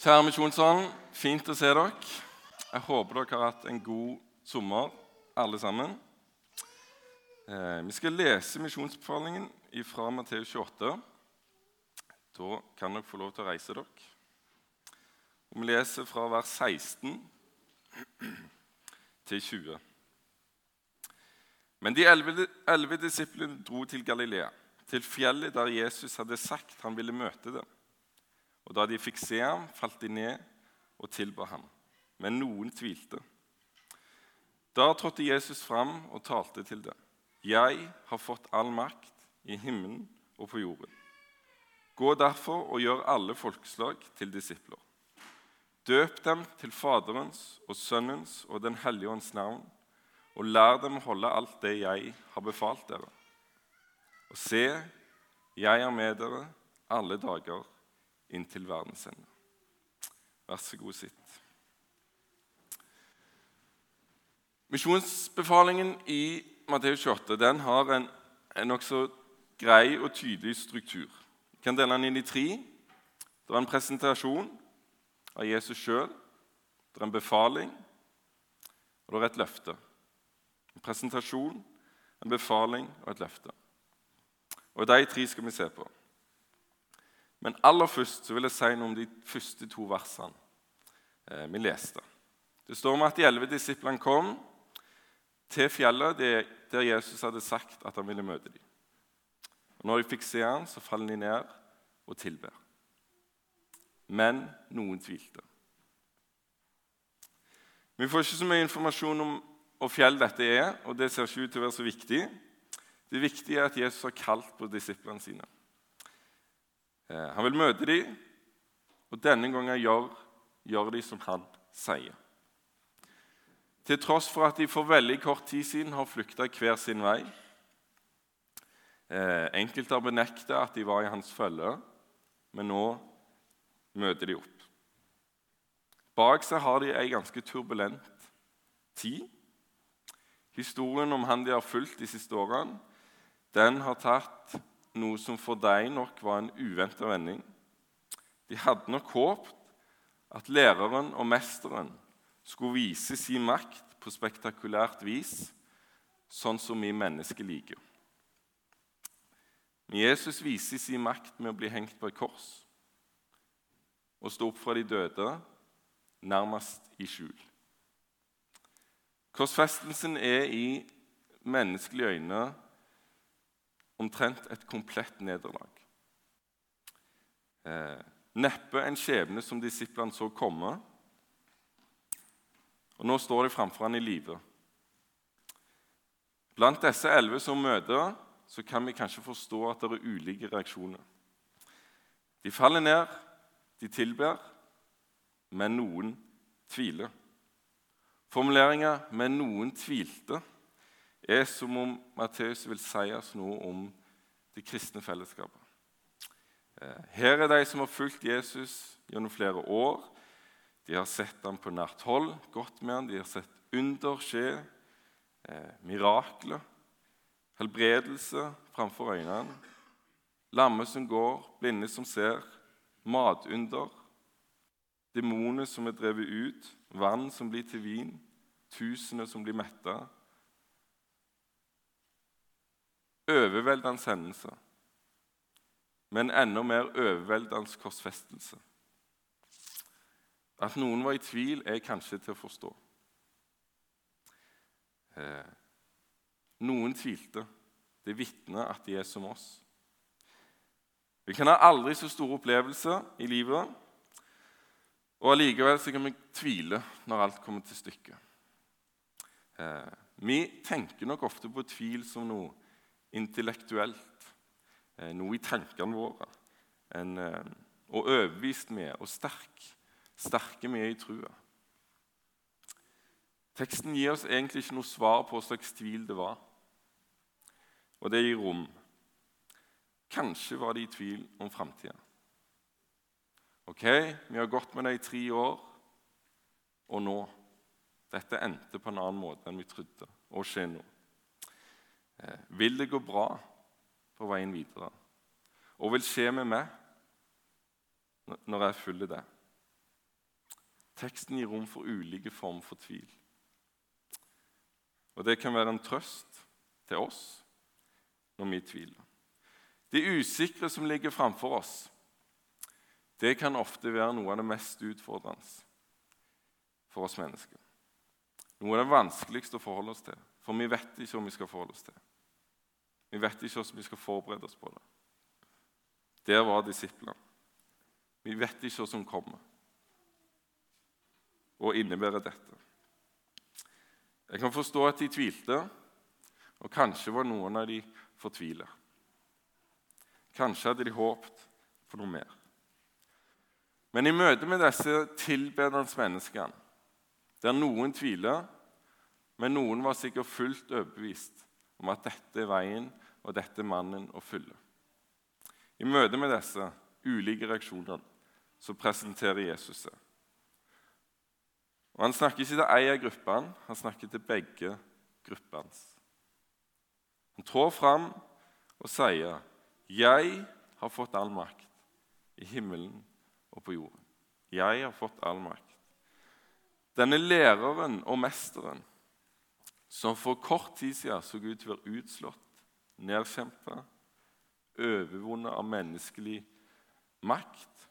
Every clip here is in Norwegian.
Kjære Misjonssalen, fint å se dere. Jeg håper dere har hatt en god sommer, alle sammen. Eh, vi skal lese misjonsbefalingen fra Matteus 28. Da kan dere få lov til å reise dere. Og vi leser fra vers 16 til 20. Men de elleve disiplene dro til Galilea, til fjellet der Jesus hadde sagt han ville møte dem. Og da de fikk se ham, falt de ned og tilba ham. Men noen tvilte. Da trådte Jesus fram og talte til dem. Jeg har fått all makt i himmelen og på jorden. Gå derfor og gjør alle folkeslag til disipler. Døp dem til Faderens og Sønnens og Den hellige ånds navn, og lær dem å holde alt det jeg har befalt dere. Og se, jeg er med dere alle dager inntil verdens ende. Vær så god, sitt. Misjonsbefalingen i Matteus 28 den har en, en nokså grei og tydelig struktur. Vi kan dele den inn i tre. Det er en presentasjon av Jesus sjøl. Det er en befaling, og det er et løfte. En presentasjon, en befaling og et løfte. Og De tre skal vi se på. Men aller først så vil jeg si noe om de første to versene eh, vi leste. Det står om at de elleve disiplene kom til fjellet der Jesus hadde sagt at han ville møte dem. Og Når de fikk se ham, så faller de ned og tilber. Men noen tvilte. Vi får ikke så mye informasjon om hvor fjell dette er, og det ser ikke ut til å være så viktig. Det viktige er at Jesus har kalt på disiplene sine. Eh, han vil møte dem, og denne gangen gjør, gjør de som han sier. Til tross for at de for veldig kort tid siden har flykta hver sin vei. Eh, enkelte har benekta at de var i hans følge, men nå møter de opp. Bak seg har de ei ganske turbulent tid. Historien om han de har fulgt de siste årene, den har tatt noe som for deg nok var en uventa vending. De hadde nok håpet at læreren og mesteren skulle vise sin makt på spektakulært vis, sånn som vi mennesker liker. Men Jesus viser sin makt med å bli hengt på et kors og stå opp fra de døde, nærmest i skjul. Korsfestelsen er i menneskelige øyne omtrent et komplett nederlag. Eh, neppe en skjebne som disiplene så komme. Og Nå står de framfor han i live. Blant disse elleve som møter, så kan vi kanskje forstå at det er ulike reaksjoner. De faller ned, de tilber, men noen tviler. Formuleringa 'men noen tvilte' er som om Matteus vil si oss noe om det kristne fellesskapet. Eh, her er de som har fulgt Jesus gjennom flere år. De har sett ham på nært hold, gått med ham, de har sett under skje, eh, mirakler, helbredelse framfor øynene, lamme som går, blinde som ser, matunder, demoner som er drevet ut, vann som blir til vin, tusener som blir metta, overveldende hendelse, men enda mer overveldende korsfestelse. At noen var i tvil, er kanskje til å forstå. Eh, noen tvilte. Det vitner at de er som oss. Vi kan ha aldri så store opplevelser i livet, og allikevel så kan vi tvile når alt kommer til stykket. Eh, vi tenker nok ofte på tvil som noe intellektuelt, eh, noe i tankene våre. En, eh, og overbevist med og sterk, sterke med i trua. Teksten gir oss egentlig ikke noe svar på hva slags tvil det var. Og det gir rom. Kanskje var de i tvil om framtida. Ok, vi har gått med det i tre år, og nå Dette endte på en annen måte enn vi trodde å skje nå. Eh, vil det gå bra på veien videre? Og vil skje med meg når jeg følger det? Teksten gir rom for ulike former for tvil. Og det kan være en trøst til oss når vi tviler. Det usikre som ligger framfor oss, det kan ofte være noe av det mest utfordrende for oss mennesker. Noe av det vanskeligste å forholde oss til, for vi vet ikke hva vi skal forholde oss til. Vi vet ikke hvordan vi skal forberede oss på det. Der var disiplene. Vi vet ikke hva som kommer og innebærer dette. Jeg kan forstå at de tvilte, og kanskje var noen av de fortvila. Kanskje hadde de håpet på noe mer. Men i møte med disse tilbedende menneskene, der noen tviler, men noen var sikkert fullt overbevist om at dette er veien og dette er mannen å følge. I møte med disse ulike reaksjonene så presenterer Jesus seg. Og Han snakker ikke til ei av gruppene, han snakker til begge gruppene. Han trår fram og sier, 'Jeg har fått all makt i himmelen og på jorden.' Jeg har fått all makt. Denne læreren og mesteren, som for kort tid siden så ut til å være utslått, nedkjempa, overvunnet av menneskelig makt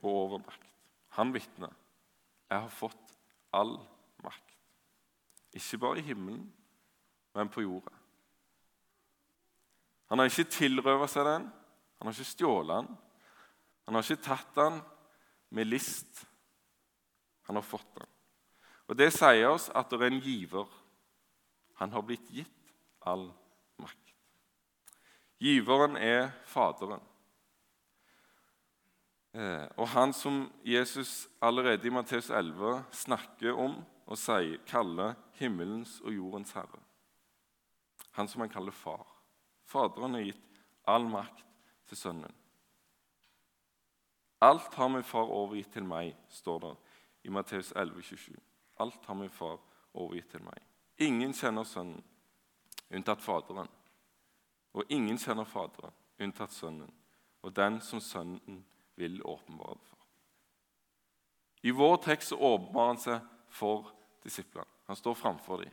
og overmakt. Han vitner. Jeg har fått all makt. Ikke bare i himmelen, men på jorda. Han har ikke tilrøva seg den, han har ikke stjålet den. Han har ikke tatt den med list. Han har fått den. Og Det sier oss at det er en giver. Han har blitt gitt all makt. Giveren er Faderen. Eh, og han som Jesus allerede i Matteus 11 snakker om og sier, kaller himmelens og jordens herre. Han som han kaller far. Faderen har gitt all makt til Sønnen. Alt har min far overgitt til meg, står det i Matteus 11, 27. Alt har min far overgitt til meg. Ingen kjenner Sønnen unntatt Faderen. Og ingen kjenner Faderen unntatt Sønnen og den som Sønnen vil åpenbare det for. I vår tekst åpenbarer han seg for disiplene. Han står framfor dem.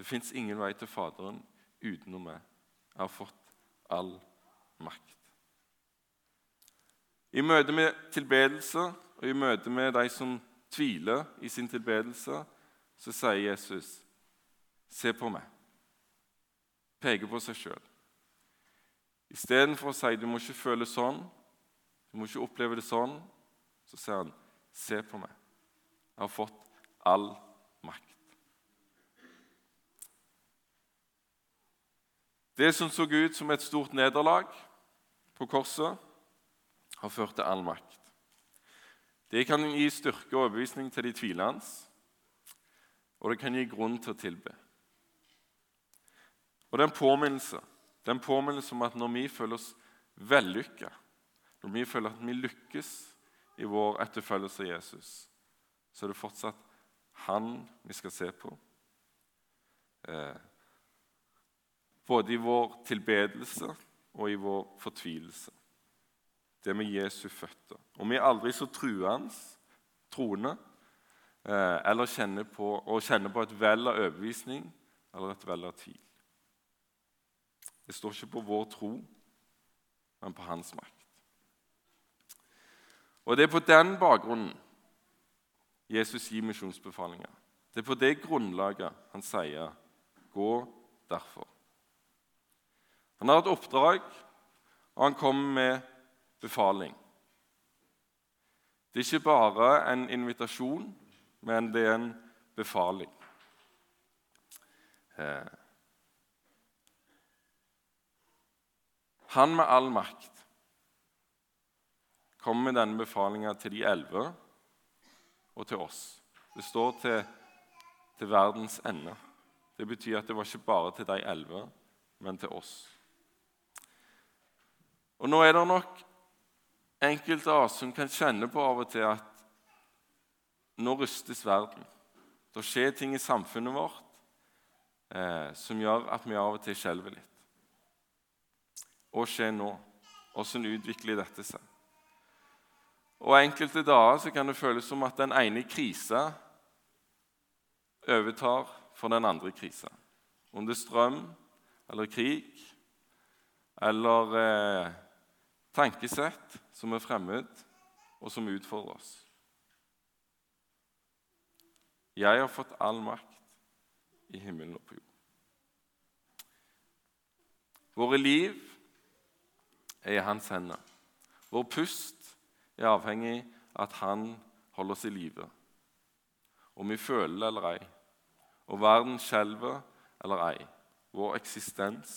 Det fins ingen vei til Faderen utenom meg. Jeg har fått all makt. I møte med tilbedelse og i møte med de som tviler i sin tilbedelse, så sier Jesus, 'Se på meg.' Peker på seg sjøl. Istedenfor å si du må ikke føle sånn, du må ikke oppleve det sånn, så sier han, 'Se på meg. Jeg har fått all makt.' Det som så ut som et stort nederlag på korset, har ført til all makt. Det kan gi styrke og overbevisning til de tvilende, og det kan gi grunn til å tilbe. Og det er en påminnelse det er en påminnelse om at når vi føler oss vellykka, når vi føler at vi lykkes i vår etterfølgelse av Jesus, så er det fortsatt han vi skal se på. Eh, både i vår tilbedelse og i vår fortvilelse. Det med Jesu føtter. Og vi er aldri så truende, troende eh, eller kjenner på, og kjenner på et vell av overbevisning eller et vell av tvil. Det står ikke på vår tro, men på hans makt. Og Det er på den bakgrunnen Jesus gir misjonsbefalinger. Det er på det grunnlaget han sier 'gå derfor'. Han har et oppdrag, og han kommer med befaling. Det er ikke bare en invitasjon, men det er en befaling. Eh, Han med all makt kommer med denne befalinga til de elleve og til oss. Det står til, til verdens ende. Det betyr at det var ikke bare til de elleve, men til oss. Og Nå er det nok enkelte av oss som kan kjenne på av og til at nå rystes verden. Det skjer ting i samfunnet vårt eh, som gjør at vi av og til skjelver litt og skjer nå? Hvordan utvikler dette seg? Og enkelte dager kan det føles som at den ene krisa overtar for den andre krisa. Om det er strøm eller krig eller eh, tankesett som er fremmed, og som utfordrer oss. Jeg har fått all makt i himmelen og på jord. Våre liv er i hans hender. Vår pust er avhengig av at han holder oss i live. Om vi føler det eller ei, og verden skjelver eller ei. Vår eksistens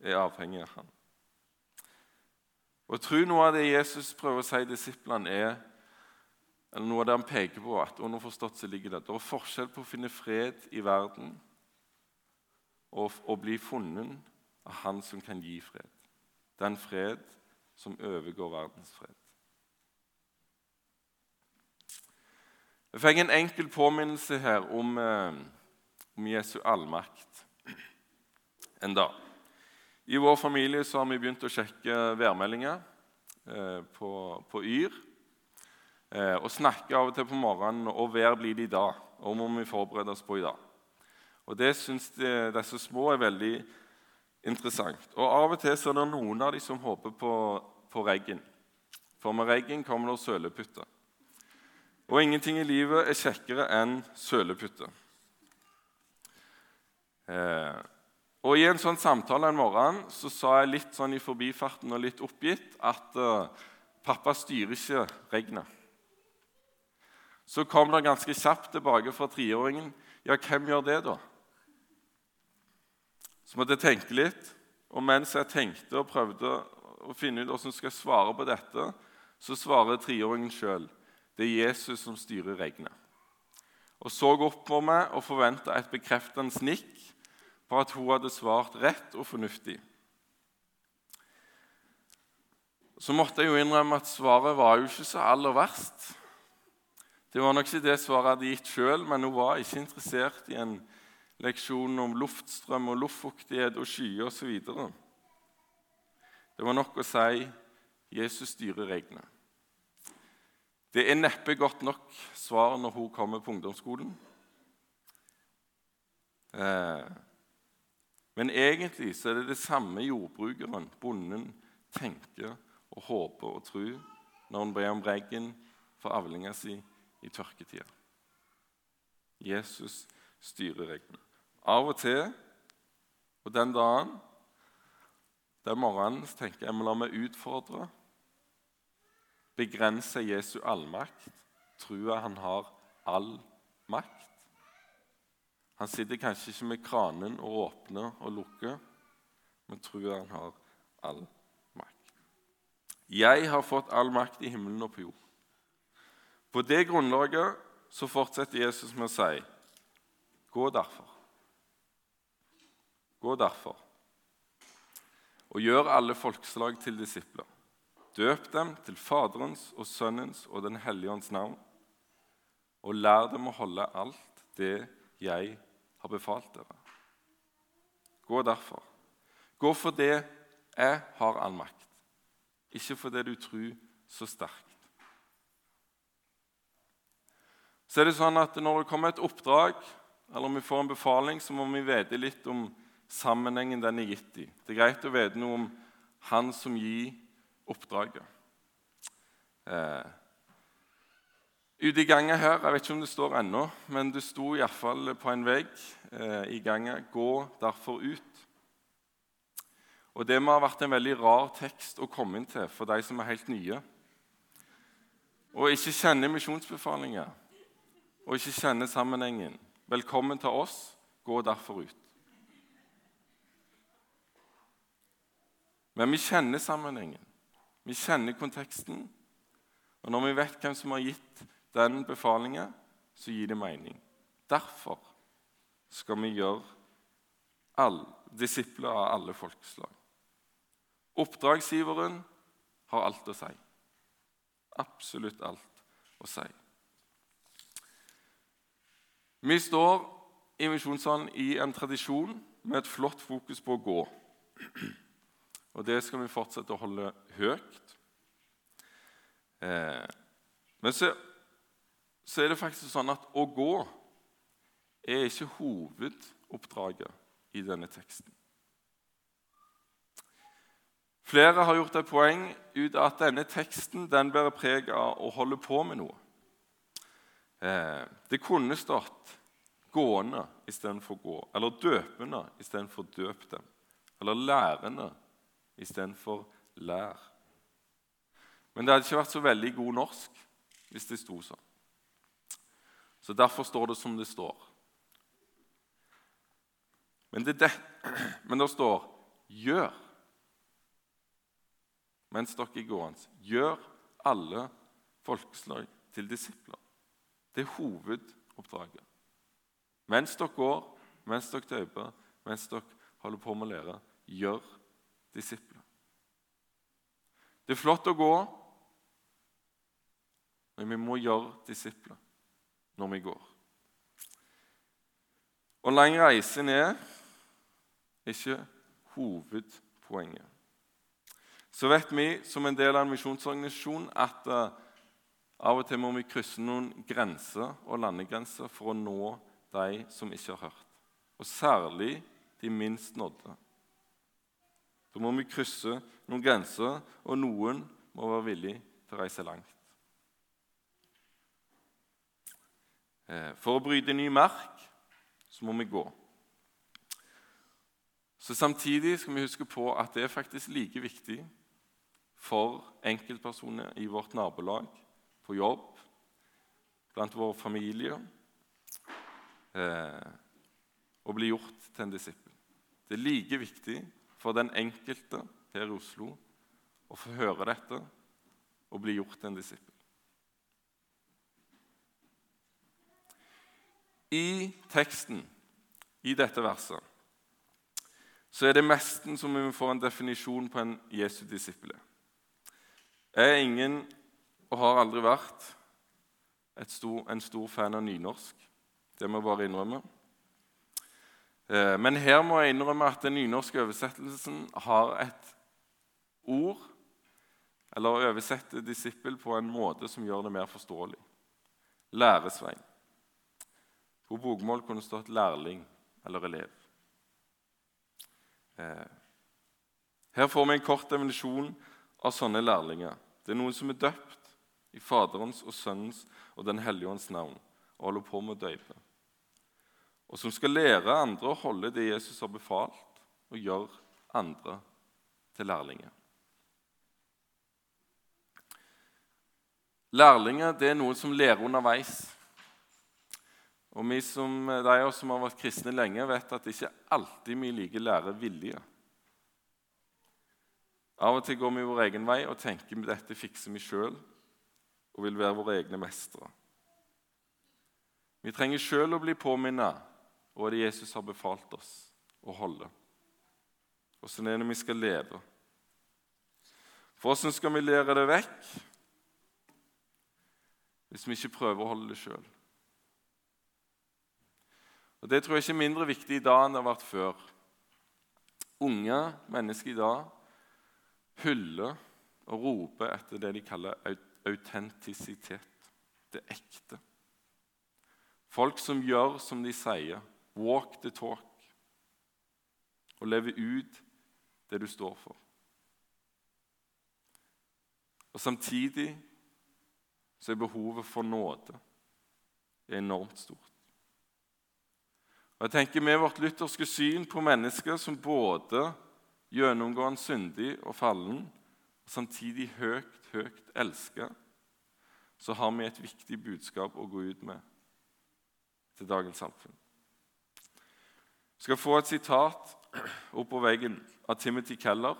er avhengig av han. Og Jeg tror noe av det Jesus prøver å si disiplene, er eller noe av det han peker på, at underforstått så ligger det Det er forskjell på å finne fred i verden og å bli funnet av Han som kan gi fred. Den fred som overgår verdens fred. Jeg fikk en enkel påminnelse her om, eh, om Jesu allmakt en dag. I vår familie så har vi begynt å sjekke værmeldinger eh, på, på, Yr. Eh, og snakke av og til på morgenen og vær blir det i dag, og må vi forberede oss på i dag. Og Det syns de, disse små er veldig interessant. Og Av og til så er det noen av de som håper på, på regn. For med regn kommer det sølepytter. Og ingenting i livet er kjekkere enn sølepytter. Eh, og I en sånn samtale en morgen så sa jeg litt sånn i forbifarten og litt oppgitt at uh, pappa styrer ikke regnet. Så kom det ganske kjapt tilbake fra treåringen. Ja, hvem gjør det, da? Så måtte jeg tenke litt. Og mens jeg tenkte og prøvde å finne ut hvordan jeg skal svare på dette, så svarer treåringen sjøl. Det er Jesus som styrer regnet. Og så opp på meg og forventa et bekreftende snikk på at hun hadde svart rett og fornuftig. Så måtte jeg jo innrømme at svaret var jo ikke så aller verst. Det var nok ikke det svaret jeg hadde gitt sjøl, men hun var ikke interessert i en leksjon om luftstrøm og luftfuktighet og skyer osv. Det var nok å si 'Jesus styrer reglene'. Det er neppe godt nok svar når hun kommer på ungdomsskolen. Eh, men egentlig så er det det samme jordbrukeren, bonden, tenker og håper og tror når han ber om regn for avlinga si i tørketida. Jesus styrer regnet. Av og til, og den dagen, den morgenen, så tenker jeg jeg må la meg utfordre. Begrense Jesu allmakt. Tror han har all makt? Han sitter kanskje ikke med kranen og åpner og lukker, men tror han har all makt. Jeg har fått all makt i himmelen og på jord. På det grunnlaget så fortsetter Jesus med å si, gå derfor. Gå derfor og gjør alle folkeslag til disipler. Døp dem til Faderens og Sønnens og Den hellige ånds navn, og lær dem å holde alt det jeg har befalt dere. Gå derfor. Gå for det jeg har all makt, ikke for det du tror så sterkt. Så er det sånn at Når det kommer et oppdrag eller om vi får en befaling, så må vi vite litt om sammenhengen den er gitt i. Det er greit å vite noe om han som gir oppdraget. Eh, Ute i gangen her, jeg vet ikke om det står ennå, men det sto iallfall på en vegg eh, i gangen 'Gå derfor ut'. Og Det må ha vært en veldig rar tekst å komme inn til for de som er helt nye. Og ikke kjenner misjonsbefalinger og ikke kjenner sammenhengen. Velkommen til oss. Gå derfor ut. Men vi kjenner sammenhengen. Vi kjenner konteksten. Og når vi vet hvem som har gitt den befalingen, så gir det mening. Derfor skal vi gjøre all, disipler av alle folkeslag. Oppdragsgiveren har alt å si. Absolutt alt å si. Vi står i Misjonssalen i en tradisjon med et flott fokus på å gå. Og det skal vi fortsette å holde høyt. Eh, Men så, så er det faktisk sånn at å gå er ikke hovedoppdraget i denne teksten. Flere har gjort et poeng ut av at denne teksten den bærer preg av å holde på med noe. Eh, det kunne stått 'gående' istedenfor 'gå', eller 'døpende' istedenfor 'døp dem', eller 'lærende' istedenfor 'lær'. Men det hadde ikke vært så veldig god norsk hvis det sto sånn. Så derfor står det som det står. Men det, det, men det står 'gjør' mens dere er gående. Gjør alle folkeslag til disipler. Det er hovedoppdraget. Mens dere går, mens dere døper, mens dere holder på med å lære, gjør disipler. Det er flott å gå, men vi må gjøre disipler når vi går. Og lang reisen er ikke hovedpoenget. Så vet vi som en del av en misjonsorganisasjon at uh, av og til må vi krysse noen grenser og landegrenser for å nå de som ikke har hørt. Og særlig de minst nådde. Da må vi krysse noen grenser, og noen må være villig til å reise langt. Eh, for å bryte ny mark så må vi gå. Så Samtidig skal vi huske på at det er faktisk like viktig for enkeltpersoner i vårt nabolag, på jobb, blant vår familie eh, å bli gjort til en disippel. Det er like viktig for den enkelte her i Oslo å få høre dette og bli gjort til en disippel. I teksten, i dette verset, så er det mesten som vi får en definisjon på en Jesu disippel. Jeg er ingen, og har aldri vært, stor, en stor fan av nynorsk. Det må jeg bare innrømme. Eh, men her må jeg innrømme at den nynorske oversettelsen har et ord eller oversetter disippel på en måte som gjør det mer forståelig. Læresvein. På bokmål kunne det stått lærling eller elev. Eh, her får vi en kort definisjon av sånne lærlinger. Det er noen som er døpt i Faderens og Sønnens og Den hellige ånds navn og holder på med å døype. Og som skal lære andre å holde det Jesus har befalt, og gjøre andre til lærlinger. Lærlinger det er noen som lærer underveis. Og vi som, De av oss som har vært kristne lenge, vet at det ikke alltid vi liker vilje. Av og til går vi vår egen vei og tenker at dette fikser vi sjøl og vil være våre egne mestere. Vi trenger sjøl å bli påminnet hva det Jesus har befalt oss å holde. Åssen er det vi skal leve? For åssen skal vi lære det vekk hvis vi ikke prøver å holde det sjøl? Det tror jeg ikke er mindre viktig i dag enn det har vært før. Unge mennesker i dag hyller og roper etter det de kaller autentisitet. Det ekte. Folk som gjør som de sier. Walk the talk. Og lever ut det du står for. Og Samtidig så er behovet for nåde enormt stort. Og jeg tenker Med vårt lutherske syn på mennesker som både gjennomgår han syndig og fallen, og samtidig høyt, høyt elska, så har vi et viktig budskap å gå ut med til dagens samfunn. Jeg skal få et sitat opp på veggen av Timothy Keller.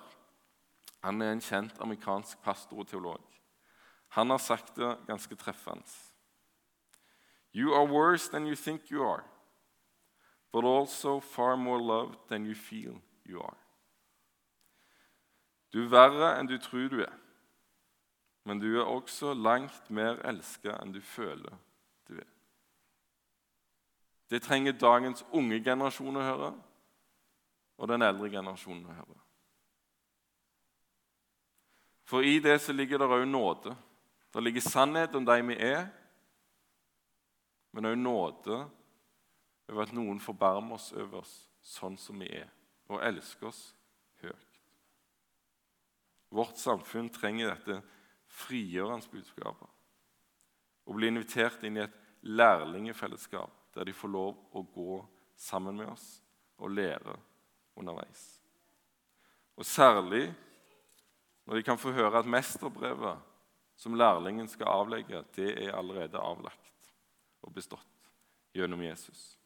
Han er en kjent amerikansk pastor og teolog. Han har sagt det ganske treffende. You are worse than you think you are, but also far more loved than you feel you are. Du er verre enn du tror du er, men du er også langt mer elska enn du føler du er. Det trenger dagens unge generasjon å høre, og den eldre generasjonen å høre. For i det så ligger det òg nåde. Det ligger sannhet om de vi er, men òg nåde over at noen forbarmer oss over oss sånn som vi er, og elsker oss høyt. Vårt samfunn trenger dette frigjørende budskapet. Å bli invitert inn i et lærlingefellesskap der de får lov å gå sammen med oss og lære underveis. Og særlig når de kan få høre at mesterbrevet som lærlingen skal avlegge, det er allerede avlagt og bestått gjennom Jesus.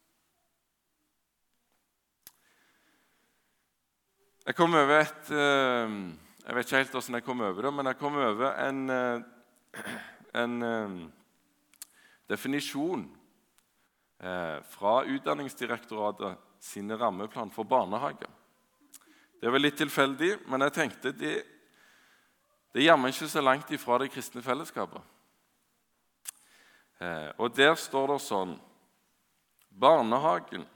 Jeg kom over et eh, Jeg vet ikke helt hvordan jeg kom over det, men jeg kom over en, eh, en eh, definisjon fra Utdanningsdirektoratet sine rammeplan for barnehage. Det var litt tilfeldig, men jeg tenkte det, det er jammen ikke så langt ifra det kristne fellesskapet. Og der står det sånn Barnehagen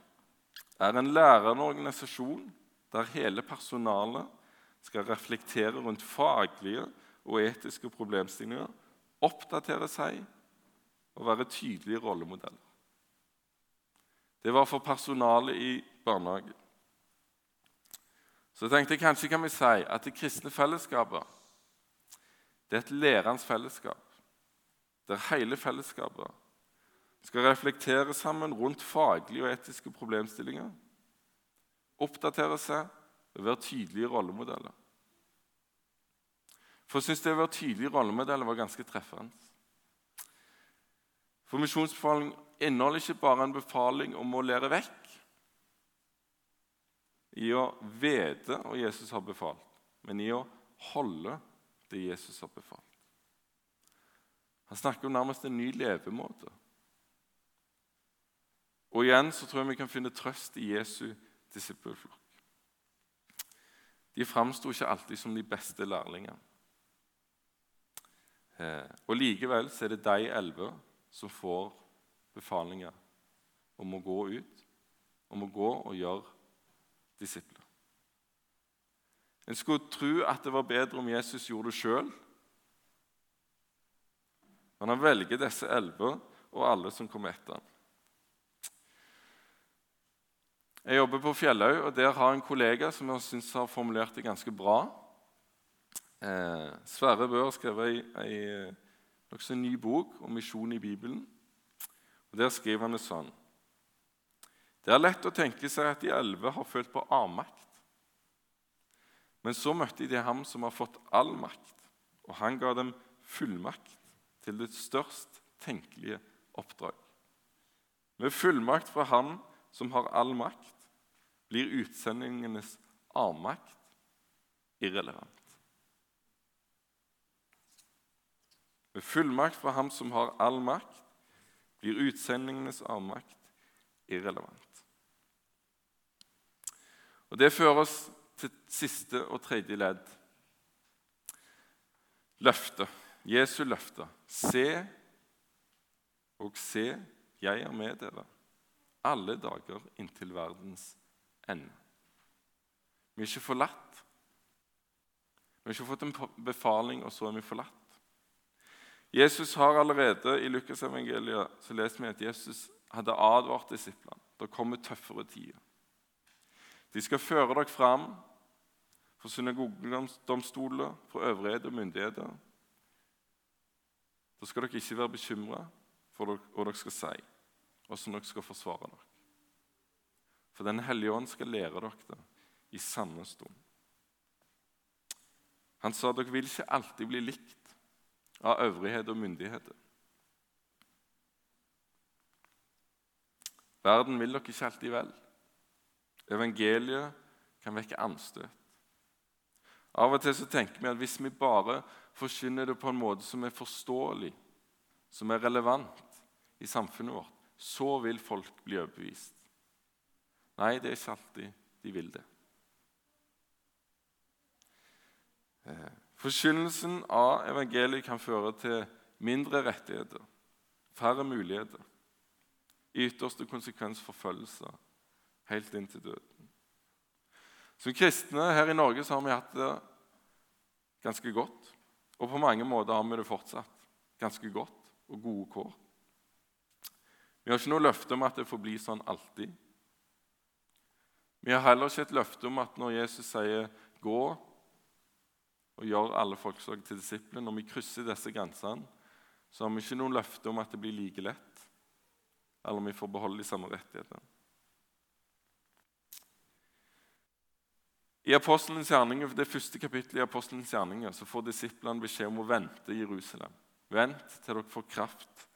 er en lærende organisasjon der hele personalet skal reflektere rundt faglige og etiske problemstillinger, oppdatere seg og være tydelige rollemodeller. Det var for personalet i barnehagen. Så tenkte jeg kanskje kan vi si at det kristne fellesskapet det er et lærende fellesskap, der hele fellesskapet skal reflektere sammen rundt faglige og etiske problemstillinger oppdatere seg og være tydelige rollemodeller. For jeg syns det å være tydelige rollemodeller var ganske treffende. For misjonsbefaling inneholder ikke bare en befaling om å lære vekk i å vite hva Jesus har befalt, men i å holde det Jesus har befalt. Han snakker om nærmest en ny levemåte. Og igjen så tror jeg vi kan finne trøst i Jesu disippelflokk. De framsto ikke alltid som de beste lærlingene. Eh, og Likevel er det de elleve som får befalinger om å gå ut, om å gå og gjøre disipler. En skulle tro at det var bedre om Jesus gjorde det sjøl. Men han velger disse elleve og alle som kommer etter ham. Jeg jobber på Fjellhaug, og der har en kollega som jeg synes har formulert det ganske bra. Eh, Sverre Bø har skrevet ei, ei nokså ny bok om misjon i Bibelen. Og Der skriver han det sånn Det er lett å tenke seg at de elleve har følt på avmakt. Men så møtte de ham som har fått all makt, og han ga dem fullmakt til det størst tenkelige oppdrag. Med fullmakt fra Han som har all makt, blir utsendingenes avmakt irrelevant. Med fullmakt fra Ham som har all makt, blir utsendingenes avmakt irrelevant. Og Det fører oss til siste og tredje ledd. Løftet. Jesu løfte. Se og se, jeg er med dere alle dager inntil verdens ennå. Vi er ikke forlatt. Vi har ikke fått en befaling, og så er vi forlatt. Jesus har allerede I Lukasevangeliet så leser vi at Jesus hadde advart disiplene. Det kommer tøffere tider. De skal føre dere fram for synagogedomstoler, for øvrighet og myndigheter. Da skal dere ikke være bekymra hva dere skal si, hvordan dere skal forsvare dere. For Den hellige ånd skal lære dere det i samme stund. Han sa dere vil ikke alltid bli likt av øvrighet og myndigheter. Verden vil dere ikke alltid vel. Evangeliet kan vekke anstøt. Av og til så tenker vi at hvis vi bare forkynner det på en måte som er forståelig, som er relevant i samfunnet vårt, så vil folk bli overbevist. Nei, det er ikke alltid de vil det. Eh, forkynnelsen av evangeliet kan føre til mindre rettigheter, færre muligheter, i ytterste konsekvens forfølgelse, helt inn til døden. Som kristne her i Norge så har vi hatt det ganske godt, og på mange måter har vi det fortsatt. ganske godt og gode kår. Vi har ikke noe løfte om at det får bli sånn alltid. Vi har heller ikke et løfte om at når Jesus sier 'gå' og gjør alle folkeslag til disipler, når vi krysser disse grensene, så har vi ikke noe løfte om at det blir like lett, eller om vi får beholde de samme rettighetene. I Apostelens gjerninger, det første kapittelet i Apostelens gjerninger så får disiplene beskjed om å vente i Jerusalem. Vent til dere får kraft,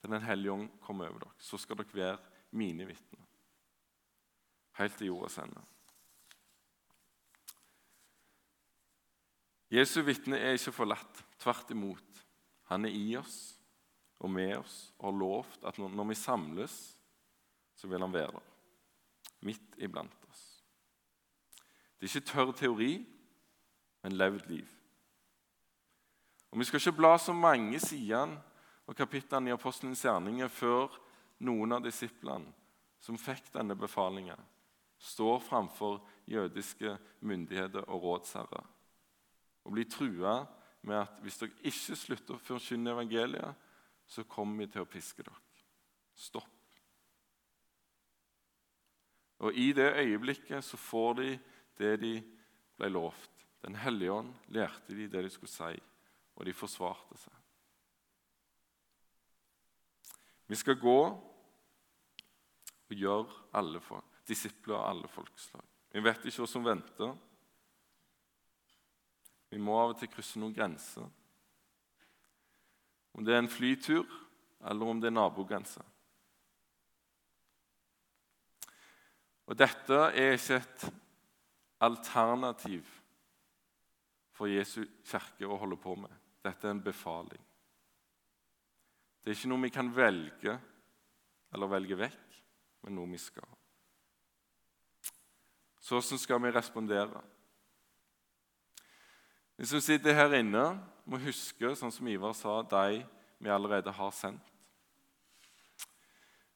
til Den hellige ånd kommer over dere. Så skal dere være mine vitner. Helt til jordas ende. Jesu vitne er ikke forlatt. Tvert imot. Han er i oss og med oss og har lovt at når vi samles, så vil han være der. Midt iblant oss. Det er ikke tørr teori, men levd liv. Og Vi skal ikke bla så mange sidene og kapitlene i Apostelens gjerninger før noen av disiplene som fikk denne befalingen, står framfor jødiske myndigheter og rådsherrer og blir trua med at hvis dere ikke slutter å forkynne evangeliet, så kommer vi til å piske dere. Stopp. Og I det øyeblikket så får de det de ble lovt. Den hellige ånd lærte de det de skulle si, og de forsvarte seg. Vi skal gå og gjøre alle for, disipler av alle folkeslag. Vi vet ikke hva som venter. Vi må av og til krysse noen grenser. Om det er en flytur, eller om det er nabogrenser. Og Dette er ikke et alternativ for Jesu kirke å holde på med. Dette er en befaling. Det er ikke noe vi kan velge eller velge vekk, men noe vi skal. Så hvordan skal vi respondere? Vi som sitter her inne, må huske, sånn som Ivar sa, de vi allerede har sendt.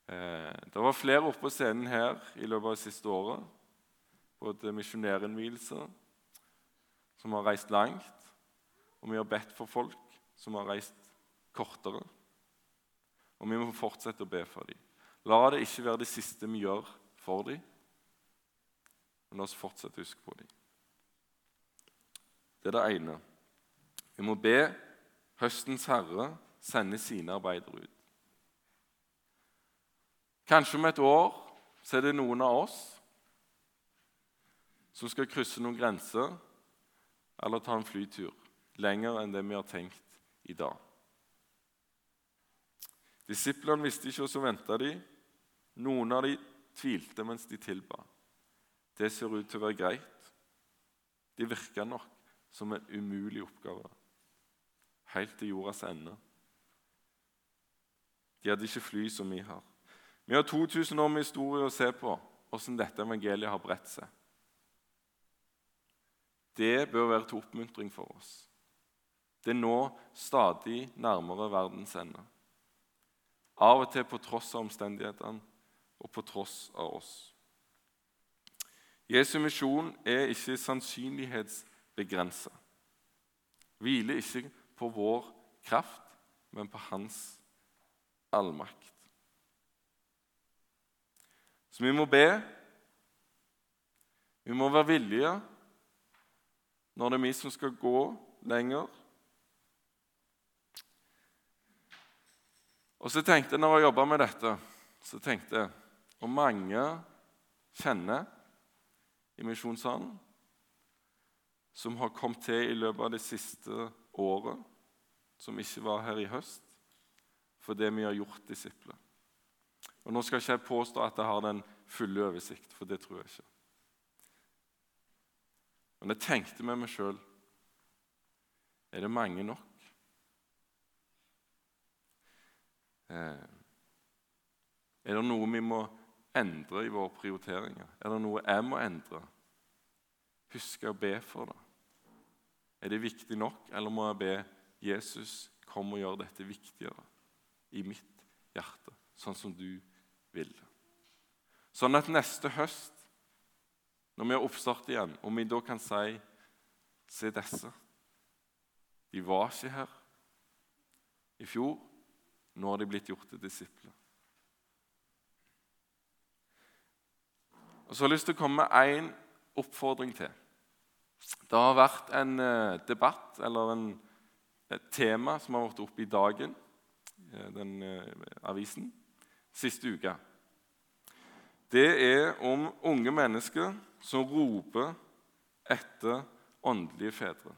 Eh, det var flere oppe på scenen her i løpet av det siste året både misjonærinnvielser som har reist langt, og vi har bedt for folk som har reist kortere. Og vi må fortsette å be for dem. La det ikke være det siste vi gjør for dem, men la oss fortsette å huske på dem. Det er det ene. Vi må be høstens herre sende sine arbeidere ut. Kanskje om et år så er det noen av oss som skal krysse noen grenser eller ta en flytur lenger enn det vi har tenkt i dag. Disiplene visste ikke hva som venta de. Noen av dem tvilte mens de tilba. Det ser ut til å være greit. Det virker nok som en umulig oppgave, helt til jordas ende. De hadde ikke fly som vi har. Vi har 2000 år med historie å se på hvordan dette evangeliet har bredt seg. Det bør være til oppmuntring for oss. Det er nå stadig nærmere verdens ende. Av og til på tross av omstendighetene og på tross av oss. Jesu misjon er ikke sannsynlighetsbegrensa. Hviler ikke på vår kraft, men på hans allmakt. Så vi må be. Vi må være villige når det er vi som skal gå lenger. Og så tenkte jeg, når jeg jobba med dette, så tenkte jeg Og mange kjenner i Misjonssalen som har kommet til i løpet av det siste året, som ikke var her i høst, for det vi har gjort disipler. Og Nå skal ikke jeg påstå at jeg har den fulle oversikt, for det tror jeg ikke. Men jeg tenkte med meg sjøl Er det mange nok? Eh, er det noe vi må endre i våre prioriteringer? Er det noe jeg må endre? Huske å be for det. Er det viktig nok, eller må jeg be Jesus kom og gjør dette viktigere i mitt hjerte, sånn som du vil? Sånn at neste høst når vi har oppstart igjen, om vi da kan si Se disse. De var ikke her. i fjor. Nå har de blitt gjort til disipler. Og Så har jeg lyst til å komme med én oppfordring til. Det har vært en eh, debatt eller en, et tema som har vært oppe i Dagen, eh, den eh, avisen, siste uka. Det er om unge mennesker som roper etter åndelige fedre.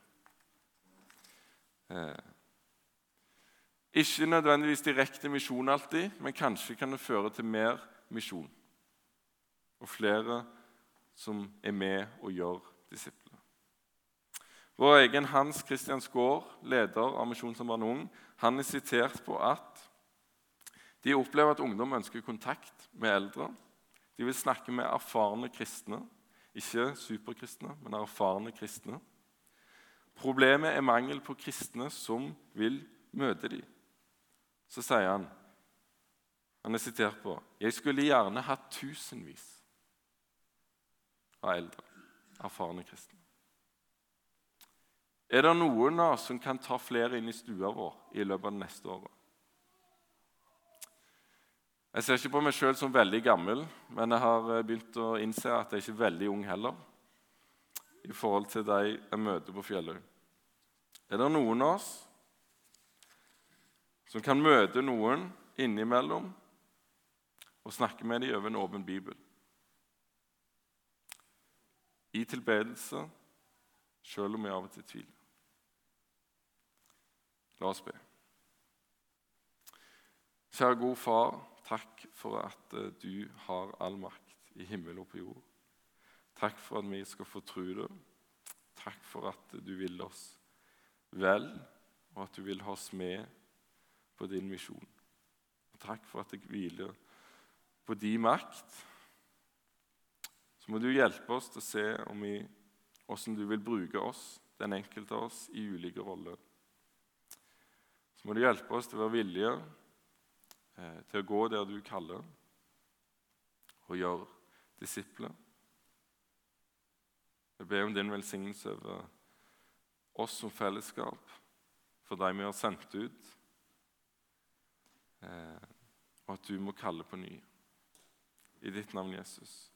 Ikke nødvendigvis direkte misjon alltid, men kanskje kan det føre til mer misjon. Og flere som er med og gjør disipler. Vår egen Hans Christian Skaar, leder av Misjon som Misjonssambandet Ung, han er sitert på at de opplever at ungdom ønsker kontakt med eldre. De vil snakke med erfarne kristne. Ikke superkristne, men erfarne kristne. Problemet er mangel på kristne som vil møte dem. Så sier han, han er sitert på Jeg skulle gjerne hatt tusenvis av eldre, erfarne kristne. Er det noen av oss som kan ta flere inn i stua vår i løpet av det neste året? Jeg ser ikke på meg sjøl som veldig gammel, men jeg har eh, begynt å innse at jeg er ikke veldig ung heller i forhold til de jeg møter på Fjelløy. Er det noen av oss som kan møte noen innimellom og snakke med dem over en åpen bibel? I tilbedelse, selv om vi av og til tviler. La oss be. Kjære gode Far, takk for at eh, du har all makt i himmel og på jord. Takk for at vi skal få tro det. Takk for at du vil oss vel, og at du vil ha oss med på din misjon. Takk for at jeg hviler på din makt. Så må du hjelpe oss til å se om vi, hvordan du vil bruke oss, den enkelte av oss, i ulike roller. Så må du hjelpe oss til å være villige eh, til å gå der du kaller, og gjøre disipler. Jeg ber om din velsignelse over oss som fellesskap, for de vi har sendt ut, eh, og at du må kalle på ny. I ditt navn, Jesus.